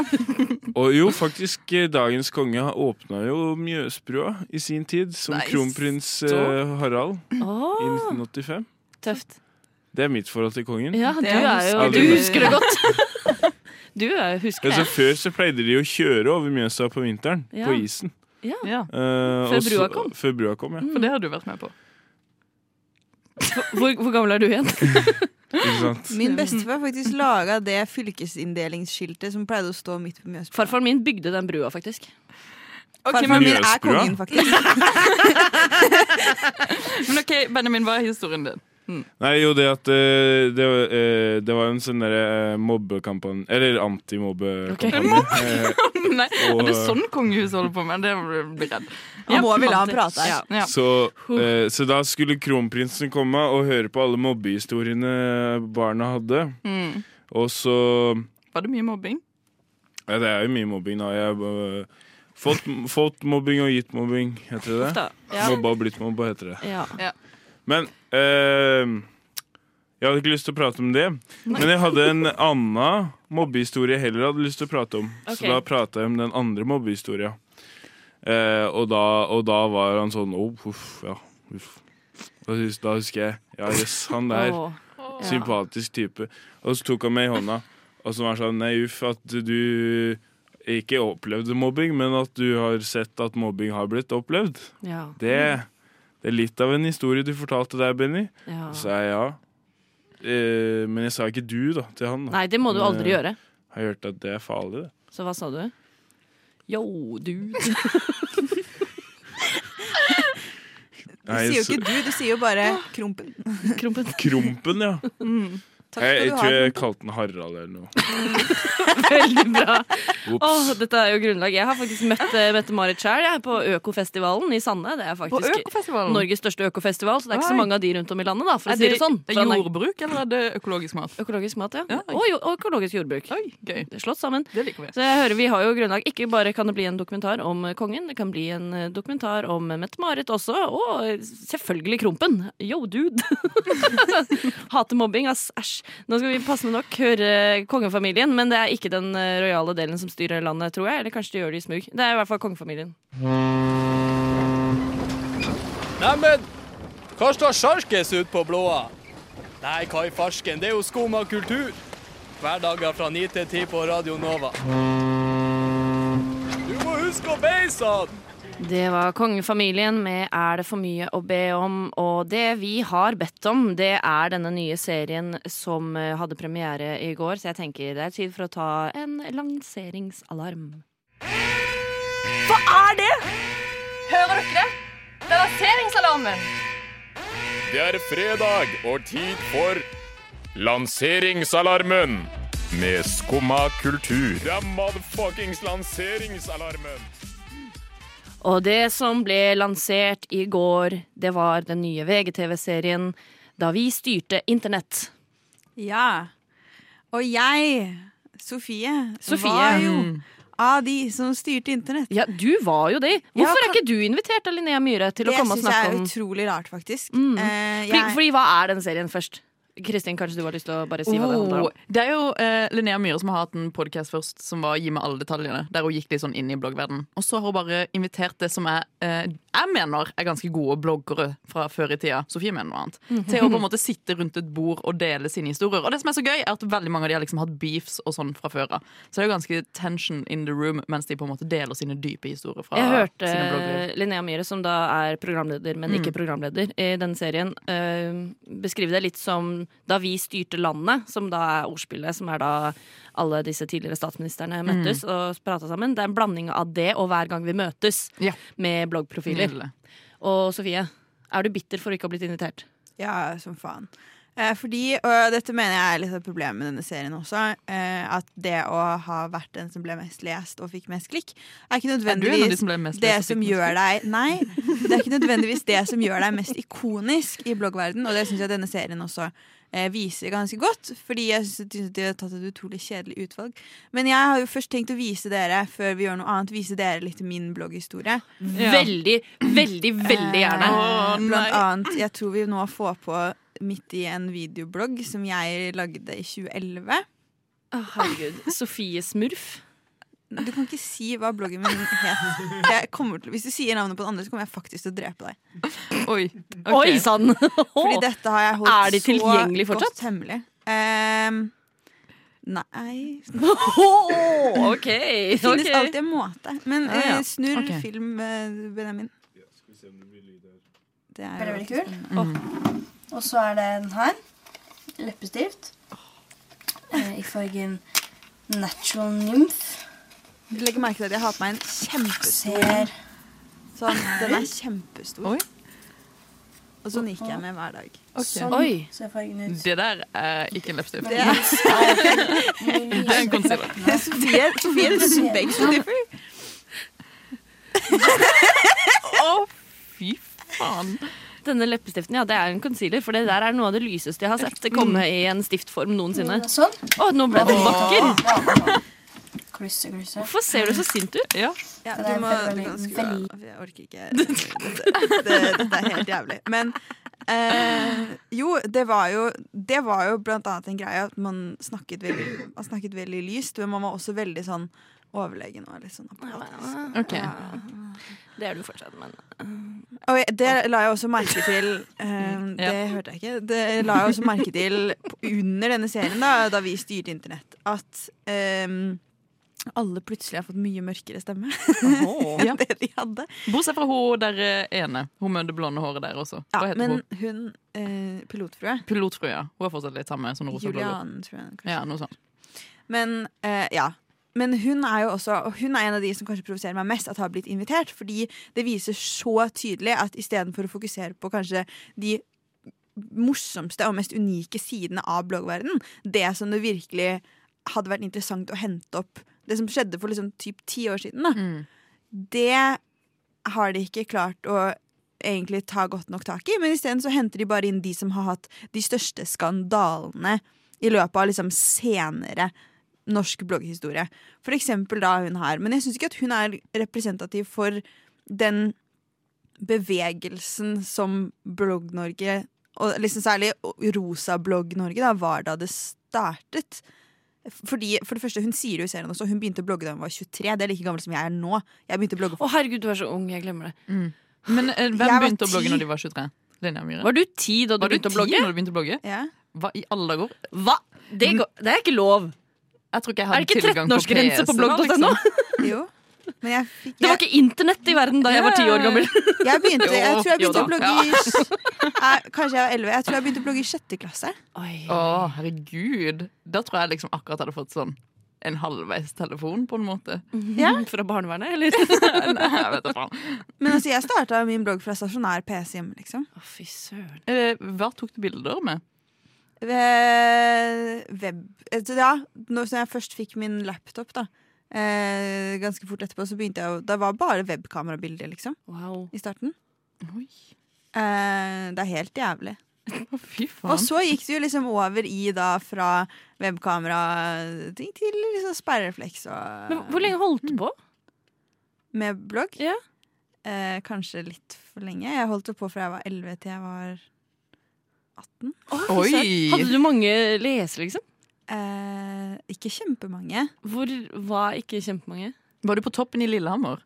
Speaker 10: og jo, faktisk, eh, dagens konge åpna jo Mjøsbrua i sin tid som
Speaker 3: Nei,
Speaker 10: kronprins eh, Harald i
Speaker 3: Åh,
Speaker 10: 1985.
Speaker 3: tøft.
Speaker 10: Det er mitt forhold til kongen.
Speaker 3: Ja, du
Speaker 7: Det
Speaker 3: er jo Du husker det godt. [LAUGHS] Du er, husker
Speaker 10: Altså,
Speaker 3: det.
Speaker 10: før så pleide de å kjøre over Mjøsa på vinteren,
Speaker 3: Ja.
Speaker 10: på isen.
Speaker 3: Ja.
Speaker 8: Ja,
Speaker 10: Uh,
Speaker 3: Før brua kom?
Speaker 10: Før brua kom, ja.
Speaker 8: for det har du vært med på.
Speaker 3: Hvor, hvor gammel er du igjen? [LAUGHS]
Speaker 7: Min bestefar faktisk laga det fylkesinndelingsskiltet som pleide å stå midt på Mjøsbrua.
Speaker 3: Farfaren min bygde den brua, faktisk.
Speaker 8: Okay,
Speaker 7: Farfaren min er kongen, faktisk. [LAUGHS]
Speaker 8: men ok, Benjamin, hva er historien din?
Speaker 10: Nei, jo, det at uh, det, eh, det var en sånn derre eh, mobbekampanje Eller antimobbe-kampanje. [LAUGHS] Eh,
Speaker 8: Nei,
Speaker 10: Og-
Speaker 8: er det sånn kongehuset holder på med? Det blir redd.
Speaker 7: Ja, må vel ha han prate her.
Speaker 8: Ja. Ja.
Speaker 10: Så, uh, så da skulle kronprinsen komme og høre på alle mobbehistoriene barna hadde.
Speaker 8: Mm.
Speaker 10: Og så
Speaker 8: Var det mye mobbing?
Speaker 10: Ja, det er jo mye mobbing, da. Jeg har fått, fått mobbing og gitt mobbing, heter det det?
Speaker 3: ja.
Speaker 10: Mobba og blitt mobba, heter det.
Speaker 3: Ja.
Speaker 10: Men eh, jeg hadde ikke lyst til å prate om det. Men jeg hadde en annen mobbehistorie jeg heller hadde lyst til å prate om.
Speaker 3: Okay.
Speaker 10: Så da prata jeg om den andre mobbehistoria. Uh, og, da, og da var han sånn oh, uff, ja. Uff. Da, da husker jeg Ja, jøss, han der. Sympatisk type. Og så tok han meg i hånda, og så var han sånn Nei, uff, at du ikke opplevde mobbing, men at du har sett at mobbing har blitt opplevd.
Speaker 3: Ja.
Speaker 10: Det, det er litt av en historie du fortalte der, Benny.
Speaker 3: Ja.
Speaker 10: Så sa jeg ja. Eh, men jeg sa ikke du, da, til han. Da.
Speaker 3: Nei, det må du
Speaker 10: Men,
Speaker 3: aldri
Speaker 10: eh,
Speaker 3: gjøre.
Speaker 10: Jeg har hørt at det er farlig, det.
Speaker 3: Så hva sa du? Yo, dude.
Speaker 7: Du [LAUGHS] sier jo ikke du, du sier jo bare Krompen.
Speaker 3: Krompen.
Speaker 10: Krompen, ja.
Speaker 7: Takk
Speaker 10: Jeg,
Speaker 7: skal
Speaker 10: jeg
Speaker 7: du ha,
Speaker 10: tror jeg kalte den Harald eller noe. [LAUGHS]
Speaker 3: Veldig bra. Oh, dette er jo grunnlag. Jeg har faktisk møtt eh, Mette-Marit sjøl på Økofestivalen i Sande. Det er faktisk Norges største økofestival, så det er ikke så mange av de rundt om i landet. da, for å
Speaker 8: Er
Speaker 3: si det sånn.
Speaker 8: det
Speaker 3: han er-
Speaker 8: jordbruk, eller er det økologisk mat?
Speaker 3: Økologisk mat, ja.
Speaker 8: Ja,
Speaker 3: og, og økologisk jordbruk.
Speaker 8: Gøy.
Speaker 3: Det er slått sammen.
Speaker 8: Det liker vi.
Speaker 3: Så jeg hører Vi har jo grunnlag. Ikke bare kan det bli en dokumentar om kongen, det kan bli en eh, dokumentar om Mette-Marit også, og eh, selvfølgelig Krompen. Yo, dude! [LAUGHS] Hater mobbing, ass. Æsj. Nå skal vi passende nok høre kongefamilien, men det er ikke den eh, rojale delen som styrer landet, tror jeg. Eller kanskje de gjør det i smug. Det er i hvert fall kongefamilien.
Speaker 6: Neimen, hva står sjarkes ut på blåa? Nei, hva i farsken, det er jo skum av kultur. Hverdager fra 9 til 10 på Radio Nova. Du må huske å beise han!
Speaker 3: Det var kongefamilien med Er det for mye å be om? Og det vi har bedt om, det er denne nye serien som eh, hadde premiere i går, så jeg tenker det er tid for å ta en lanseringsalarm.
Speaker 13: Hva er det? Hører dere det? Det er lanseringsalarmen.
Speaker 4: Det er fredag og tid for Lanseringsalarmen med Skumma kultur. Det er motherfuckings lanseringsalarmen.
Speaker 3: Og det som ble lansert i går, det var den nye VGTV-serien Da vi styrte internett.
Speaker 7: Ja. Og jeg, Sofie,
Speaker 3: Sofie.
Speaker 7: var jo
Speaker 3: Mm.
Speaker 7: av de som styrte internett.
Speaker 3: Ja, du var jo det.
Speaker 7: Ja,
Speaker 3: Hvorfor er ikke du invitert av Linnea Myhre til å komme og snakke
Speaker 7: syns jeg er utrolig rart, faktisk.
Speaker 3: Mm.
Speaker 7: Eh,
Speaker 3: fordi, fordi hva er den serien først? Kristin, kanskje du har lyst til å bare si hva det handler om?
Speaker 8: Oh, det er jo eh, Linnea Myhre som har hatt en podkast først som var Gi meg alle detaljene. Der hun gikk litt sånn inn i bloggverden. Og så har hun bare invitert det som er, eh, jeg mener er ganske gode bloggere fra før i tida. Sofie mener noe annet.
Speaker 3: Mhm.
Speaker 8: Til å på en måte sitte rundt et bord og dele sine historier. Og det som er så gøy, er at veldig mange av de har liksom hatt beefs og sånn fra før av. Så det er jo ganske tension in the room mens de på en måte deler sine dype historier fra
Speaker 3: Jeg hørte
Speaker 8: sine bloggliv.
Speaker 3: Linnea Myhre, som da er programleder, men
Speaker 8: Mm.
Speaker 3: ikke programleder, i denne serien, uh, beskrive det litt som da vi styrte landet, som da er ordspillet, som er da alle disse tidligere statsministrene møttes
Speaker 8: Mm.
Speaker 3: og prata sammen. Det er en blanding av det og hver gang vi møtes, med bloggprofiler.
Speaker 8: Nydelig.
Speaker 3: Og Sofie, er du bitter for å ikke ha blitt invitert?
Speaker 7: Ja, som faen. Eh, fordi, og dette mener jeg er litt av problemet med denne serien også, eh, at det å ha vært den som ble mest lest og fikk mest klikk, er ikke
Speaker 8: Er du en av de som ble mest
Speaker 7: det som gjør deg Nei, det er ikke nødvendigvis det som gjør deg mest ikonisk i bloggverden, og det syns jeg denne serien også eh, viser ganske godt, fordi jeg syns de har tatt et utrolig kjedelig utvalg. Men jeg har jo først tenkt å vise dere, før vi gjør noe annet, vise dere litt min blogghistorie.
Speaker 3: Veldig, veldig, veldig gjerne.
Speaker 7: Eh, Blant annet, jeg tror vi nå får på midt i en videoblogg som jeg lagde i 2011.
Speaker 3: Å, herregud. Sofie Smurf.
Speaker 7: Du kan ikke si hva bloggen min het. Til, hvis du sier navnet på den andre, så kommer jeg faktisk til å drepe deg.
Speaker 8: Oi,
Speaker 3: Oi sann!
Speaker 7: Fordi dette har jeg holdt
Speaker 3: Er
Speaker 7: så
Speaker 3: fortsatt?
Speaker 7: godt hemmelig. Um, nei [LAUGHS]
Speaker 3: OK.
Speaker 7: Det finnes
Speaker 3: okay.
Speaker 7: alltid en måte. Men
Speaker 3: Ja, ja.
Speaker 7: eh, snurr
Speaker 3: okay.
Speaker 7: film, eh, Benjamin. Det er
Speaker 15: Veldig, veldig kul.
Speaker 7: spennende.
Speaker 15: Og så er det den her. Leppestift. Eh, I fargen Natural Nymph.
Speaker 7: Du legger merke til at jeg har på meg en kjempestor Sånn, den er kjempestor. Og sånn gikk jeg med hver dag.
Speaker 15: Sånn
Speaker 3: Oi.
Speaker 15: ser fargen ut.
Speaker 8: Det der er ikke en leppestift.
Speaker 7: Det er-
Speaker 8: Det er en concealer.
Speaker 7: Sofie, Sofie er begge sniffer.
Speaker 8: Å, fy faen.
Speaker 3: Denne leppestiften, ja, det er en concealer, for det der er noe av det lyseste jeg har sett komme i en stiftform noensinne.
Speaker 15: Sånn.
Speaker 3: Å, nå ble den vakker!
Speaker 15: Klusse, klusse.
Speaker 3: Hvorfor ser du så sint ut?
Speaker 8: Ja.
Speaker 7: Ja,
Speaker 15: Det
Speaker 7: du må, du kan skru av. Jeg orker ikke. Dette, [LAUGHS] det, det, er helt jævlig. Men eh, jo, det var jo, det var jo blant annet en greie at man snakket veldig, man snakket veldig lyst, men man var også veldig sånn overlegen og litt sånn apparatisk.
Speaker 8: Okay. Ja.
Speaker 3: Det er du fortsatt, men
Speaker 7: Og jeg- det la jeg også merke til um, Det hørte jeg ikke. Det la jeg også merke til under denne serien, da, da vi styrte internett, at eh, alle plutselig har fått mye mørkere stemme [LAUGHS] enn
Speaker 8: Ja.
Speaker 7: det de hadde.
Speaker 8: Bortsett fra hun der eh, ene. Hun med det blonde håret der også.
Speaker 7: Ja,
Speaker 8: heter
Speaker 7: men
Speaker 8: hun?
Speaker 7: hun eh, pilotfrue
Speaker 8: Pilotfrue, ja. Hun er fortsatt litt samme som.
Speaker 7: Julian, tror jeg. kanskje.
Speaker 8: Ja, noe sånt.
Speaker 7: Men eh, ja. Men hun er jo også Og hun er en av de som kanskje provoserer meg mest at har blitt invitert. Fordi det viser så tydelig at istedenfor å fokusere på kanskje de morsomste og mest unike sidene av bloggverdenen, det som det virkelig hadde vært interessant å hente opp Det som skjedde for liksom typ ti år siden, da. Det har de ikke klart å egentlig ta godt nok tak i. Men isteden så henter de bare inn de som har hatt de største skandalene i løpet av liksom senere norsk blogghistorie. For eksempel da hun her. Men jeg syns ikke at hun er representativ for den bevegelsen som Blogg-Norge, og liksom særlig Rosa Blogg-Norge, da, var da det startet. Fordi, for det første, Hun sier jo i serien også Hun begynte å blogge da hun var 23. Det er like gammel som jeg er nå. Jeg begynte å blogge
Speaker 3: Å herregud, du er så ung. Jeg glemmer det.
Speaker 8: Men eh, hvem
Speaker 7: Jeg
Speaker 8: begynte å blogge når de var 23? Linja Myhre.
Speaker 3: Var du ti da du
Speaker 8: Var du
Speaker 3: begynte å blogge?
Speaker 8: når du begynte å blogge?
Speaker 7: Ja.
Speaker 8: Hva i alle dager?
Speaker 3: Hva? Det, går, det er ikke lov.
Speaker 8: Jeg tror ikke jeg
Speaker 3: Er det ikke 13-årsgrense på blogg.no?
Speaker 8: liksom.
Speaker 7: Jo. Men jeg fikk
Speaker 3: Det var ikke internett i verden da jeg var ti år gammel.
Speaker 7: Jeg begynte, jeg tror jeg begynte å blogge i eh, Kanskje jeg var 11. Jeg tror jeg begynte å blogge i sjette klasse.
Speaker 8: Å, herregud. Da tror jeg liksom akkurat hadde fått sånn en halvveis telefon, på en måte.
Speaker 7: Ja.
Speaker 3: Fra barnevernet, eller? [LAUGHS]
Speaker 8: Nei, jeg vet da faen.
Speaker 7: Men altså, jeg starta min blogg fra stasjonær PC hjemme, liksom.
Speaker 3: Å, fy søren.
Speaker 8: Eh, Hva tok du bilder med?
Speaker 7: Web altså, Ja, når jeg først fikk min laptop, da. Eh, ganske fort etterpå så begynte jeg å Det var bare webkamerabilder, liksom.
Speaker 3: Wow.
Speaker 7: I starten.
Speaker 8: Oi.
Speaker 7: Eh, det er helt jævlig. [LAUGHS]
Speaker 8: Fy faen.
Speaker 7: Og så gikk det jo liksom over i da fra webkamera-ting til liksom sperrefleks og
Speaker 3: Men hvor lenge holdt du på?
Speaker 7: Med blogg?
Speaker 3: Ja.
Speaker 7: Eh, kanskje litt for lenge. Jeg holdt det på fra jeg var 11 til jeg var 18.
Speaker 8: Oi!
Speaker 3: Hadde du mange lesere, liksom?
Speaker 7: Eh, ikke kjempemange.
Speaker 3: Hvor var ikke kjempemange?
Speaker 8: Var du på toppen i Lillehammer?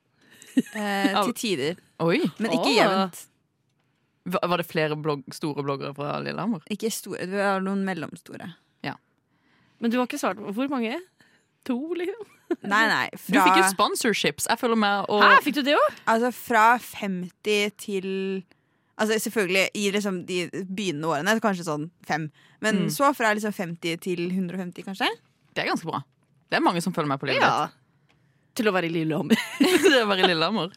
Speaker 7: Eh, til tider.
Speaker 8: Oi.
Speaker 7: Men ikke jevnt.
Speaker 8: Var det flere blogg, store bloggere fra Lillehammer?
Speaker 7: Ikke store. Det var noen mellomstore. Ja.
Speaker 3: Men du har ikke svart på hvor mange? To, liksom?
Speaker 7: Nei, nei.
Speaker 8: Du fikk jo sponsorships. Jeg følger med og
Speaker 3: Hæ, fikk du det òg?
Speaker 7: altså fra 50 til Altså Selvfølgelig i liksom de begynnende årene, kanskje sånn fem. Men
Speaker 8: Mm.
Speaker 7: så fra liksom 50 til 150, kanskje.
Speaker 8: Det er ganske bra. Det er mange som følger meg på livet
Speaker 3: Ja. Til å være i Lillehammer. [LAUGHS]
Speaker 8: til å være i Lillehammer.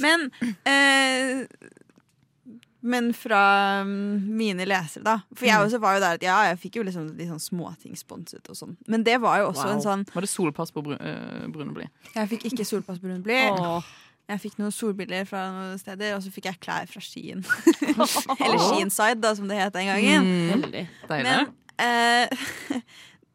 Speaker 7: Men eh, Men fra mm, mine lesere, da. For jeg
Speaker 8: Mm.
Speaker 7: også var jo der at ja, jeg fikk jo liksom litt sånn småting sponset og sånn. Men det var jo også
Speaker 8: Wow.
Speaker 7: en sånn
Speaker 8: Var det solpass på brun, eh, Brunebli?
Speaker 7: Jeg fikk ikke solpass på Brunebli.
Speaker 3: Åh.
Speaker 7: Jeg fikk noen solbilder fra noen steder, og så fikk jeg klær fra Skien. [LAUGHS] Eller Skienside, da, som det het den gangen.
Speaker 8: Mm.
Speaker 7: Men eh, [LAUGHS]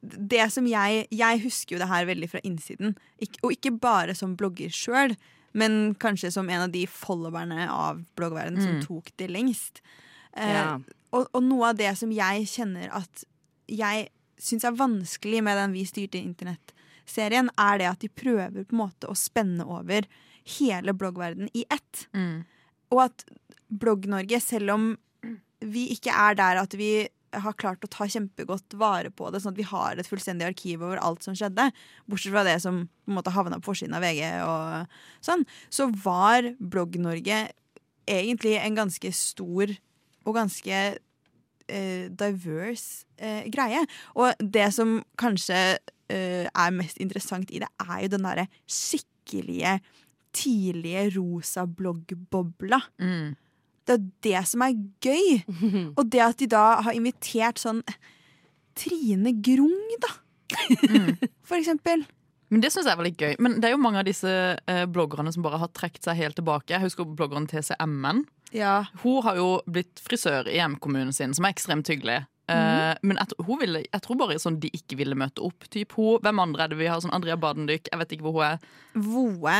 Speaker 7: det som jeg Jeg husker jo det her veldig fra innsiden. Ik og ikke bare som blogger sjøl, men kanskje som en av de followerne av bloggverdenen som
Speaker 8: Mm.
Speaker 7: tok det lengst. Eh,
Speaker 3: Ja.
Speaker 7: og, og noe av det som jeg kjenner at jeg syns er vanskelig med den Vi styrte internett-serien, er det at de prøver på en måte å spenne over hele bloggverdenen i ett.
Speaker 8: Mm.
Speaker 7: Og at Blogg-Norge, selv om vi ikke er der at vi har klart å ta kjempegodt vare på det, sånn at vi har et fullstendig arkiv over alt som skjedde, bortsett fra det som på en måte havna på forsiden av VG og sånn, så var Blogg-Norge egentlig en ganske stor og ganske eh, diverse eh, greie. Og det som kanskje eh, er mest interessant i det, er jo den derre skikkelige tidlige rosa bloggbobla.
Speaker 8: Mm.
Speaker 7: Det er det som er gøy. [LAUGHS] Og det at de da har invitert sånn Trine Grung, da. [LAUGHS] For eksempel.
Speaker 8: Men Det syns jeg var litt gøy. Men det er jo mange av disse eh, bloggerne som bare har trukket seg helt tilbake. Jeg husker bloggeren TCMN.
Speaker 7: Ja.
Speaker 8: Hun har jo blitt frisør i hjemkommunen sin, som er ekstremt hyggelig. Eh, men jeg, hun ville, jeg tror bare sånn de ikke ville møte opp. Typ hun, Hvem andre er det vi har? Sånn Andrea Badendyk. Jeg vet ikke hvor hun er.
Speaker 7: Voe.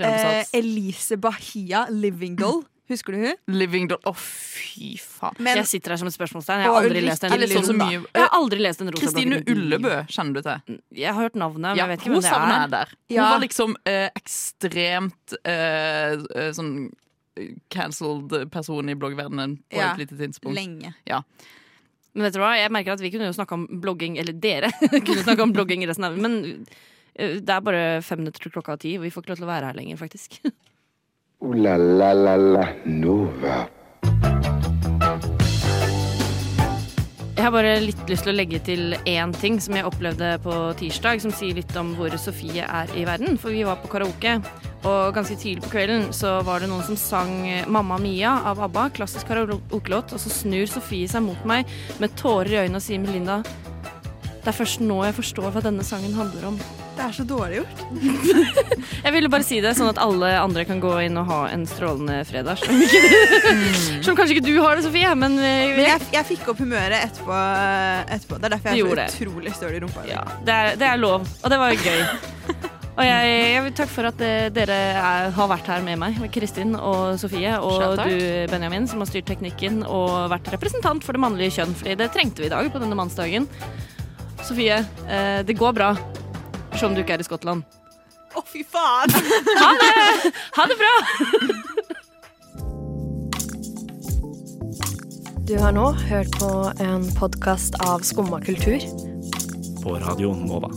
Speaker 7: Eh. Elise Bahia Livingdoll. Husker du hun?
Speaker 8: Living Doll. Å, fy faen.
Speaker 3: jeg sitter her som et spørsmålstegn. Jeg har aldri lest en
Speaker 8: Jeg leser så mye.
Speaker 3: Jeg har aldri lest en rosa
Speaker 8: Kristine. Ullebø kjenner du til?
Speaker 3: Jeg har hørt navnet, men
Speaker 8: Ja,
Speaker 3: jeg vet ikke hvem det er.
Speaker 8: jeg der. Hun var liksom eh, ekstremt eh, eh, sånn eh, cancelled person i bloggverdenen på
Speaker 3: Ja,
Speaker 8: et lite tidspunkt.
Speaker 7: Lenge.
Speaker 8: Ja.
Speaker 3: Men vet du hva, jeg merker at vi kunne jo snakke om blogging, eller dere [LAUGHS] kunne snakke om blogging resten av Men det er bare fem minutter til klokka ti, og vi får ikke lov til å være her lenger, faktisk.
Speaker 2: La la la la Nova.
Speaker 3: Jeg har bare litt lyst til å legge til én ting som jeg opplevde på tirsdag, som sier litt om hvor Sofie er i verden. For vi var på karaoke, og ganske tidlig på kvelden så var det noen som sang 'Mamma Mia' av ABBA, klassisk karaokelåt, og så snur Sofie seg mot meg med tårer i øynene og sier 'Melinda, det er først nå jeg forstår hva denne sangen handler om'.
Speaker 7: Det er så dårlig gjort. [LAUGHS]
Speaker 3: Jeg ville bare si det, sånn at alle andre kan gå inn og ha en strålende fredag. Som, du, som kanskje ikke du har det, Sofie, men, eh,
Speaker 7: Men jeg, jeg fikk opp humøret etterpå. etterpå. Det er derfor jeg er så utrolig støl i rumpa.
Speaker 3: Ja, det er, det er lov, og det var gøy. Og jeg, jeg vil takke for at eh, dere er, har vært her med meg, Kristin og Sofie, og du, Benjamin, som har styrt teknikken og vært representant for det mannlige kjønn, fordi det trengte vi i dag på denne mannsdagen. Sofie, eh, det går bra, selv om du ikke er i Skottland.
Speaker 7: Å, fy faen!
Speaker 3: Ha det! Ha det bra!
Speaker 16: Du har nå hørt på en podkast av Skumma kultur.
Speaker 17: På Radio Nova.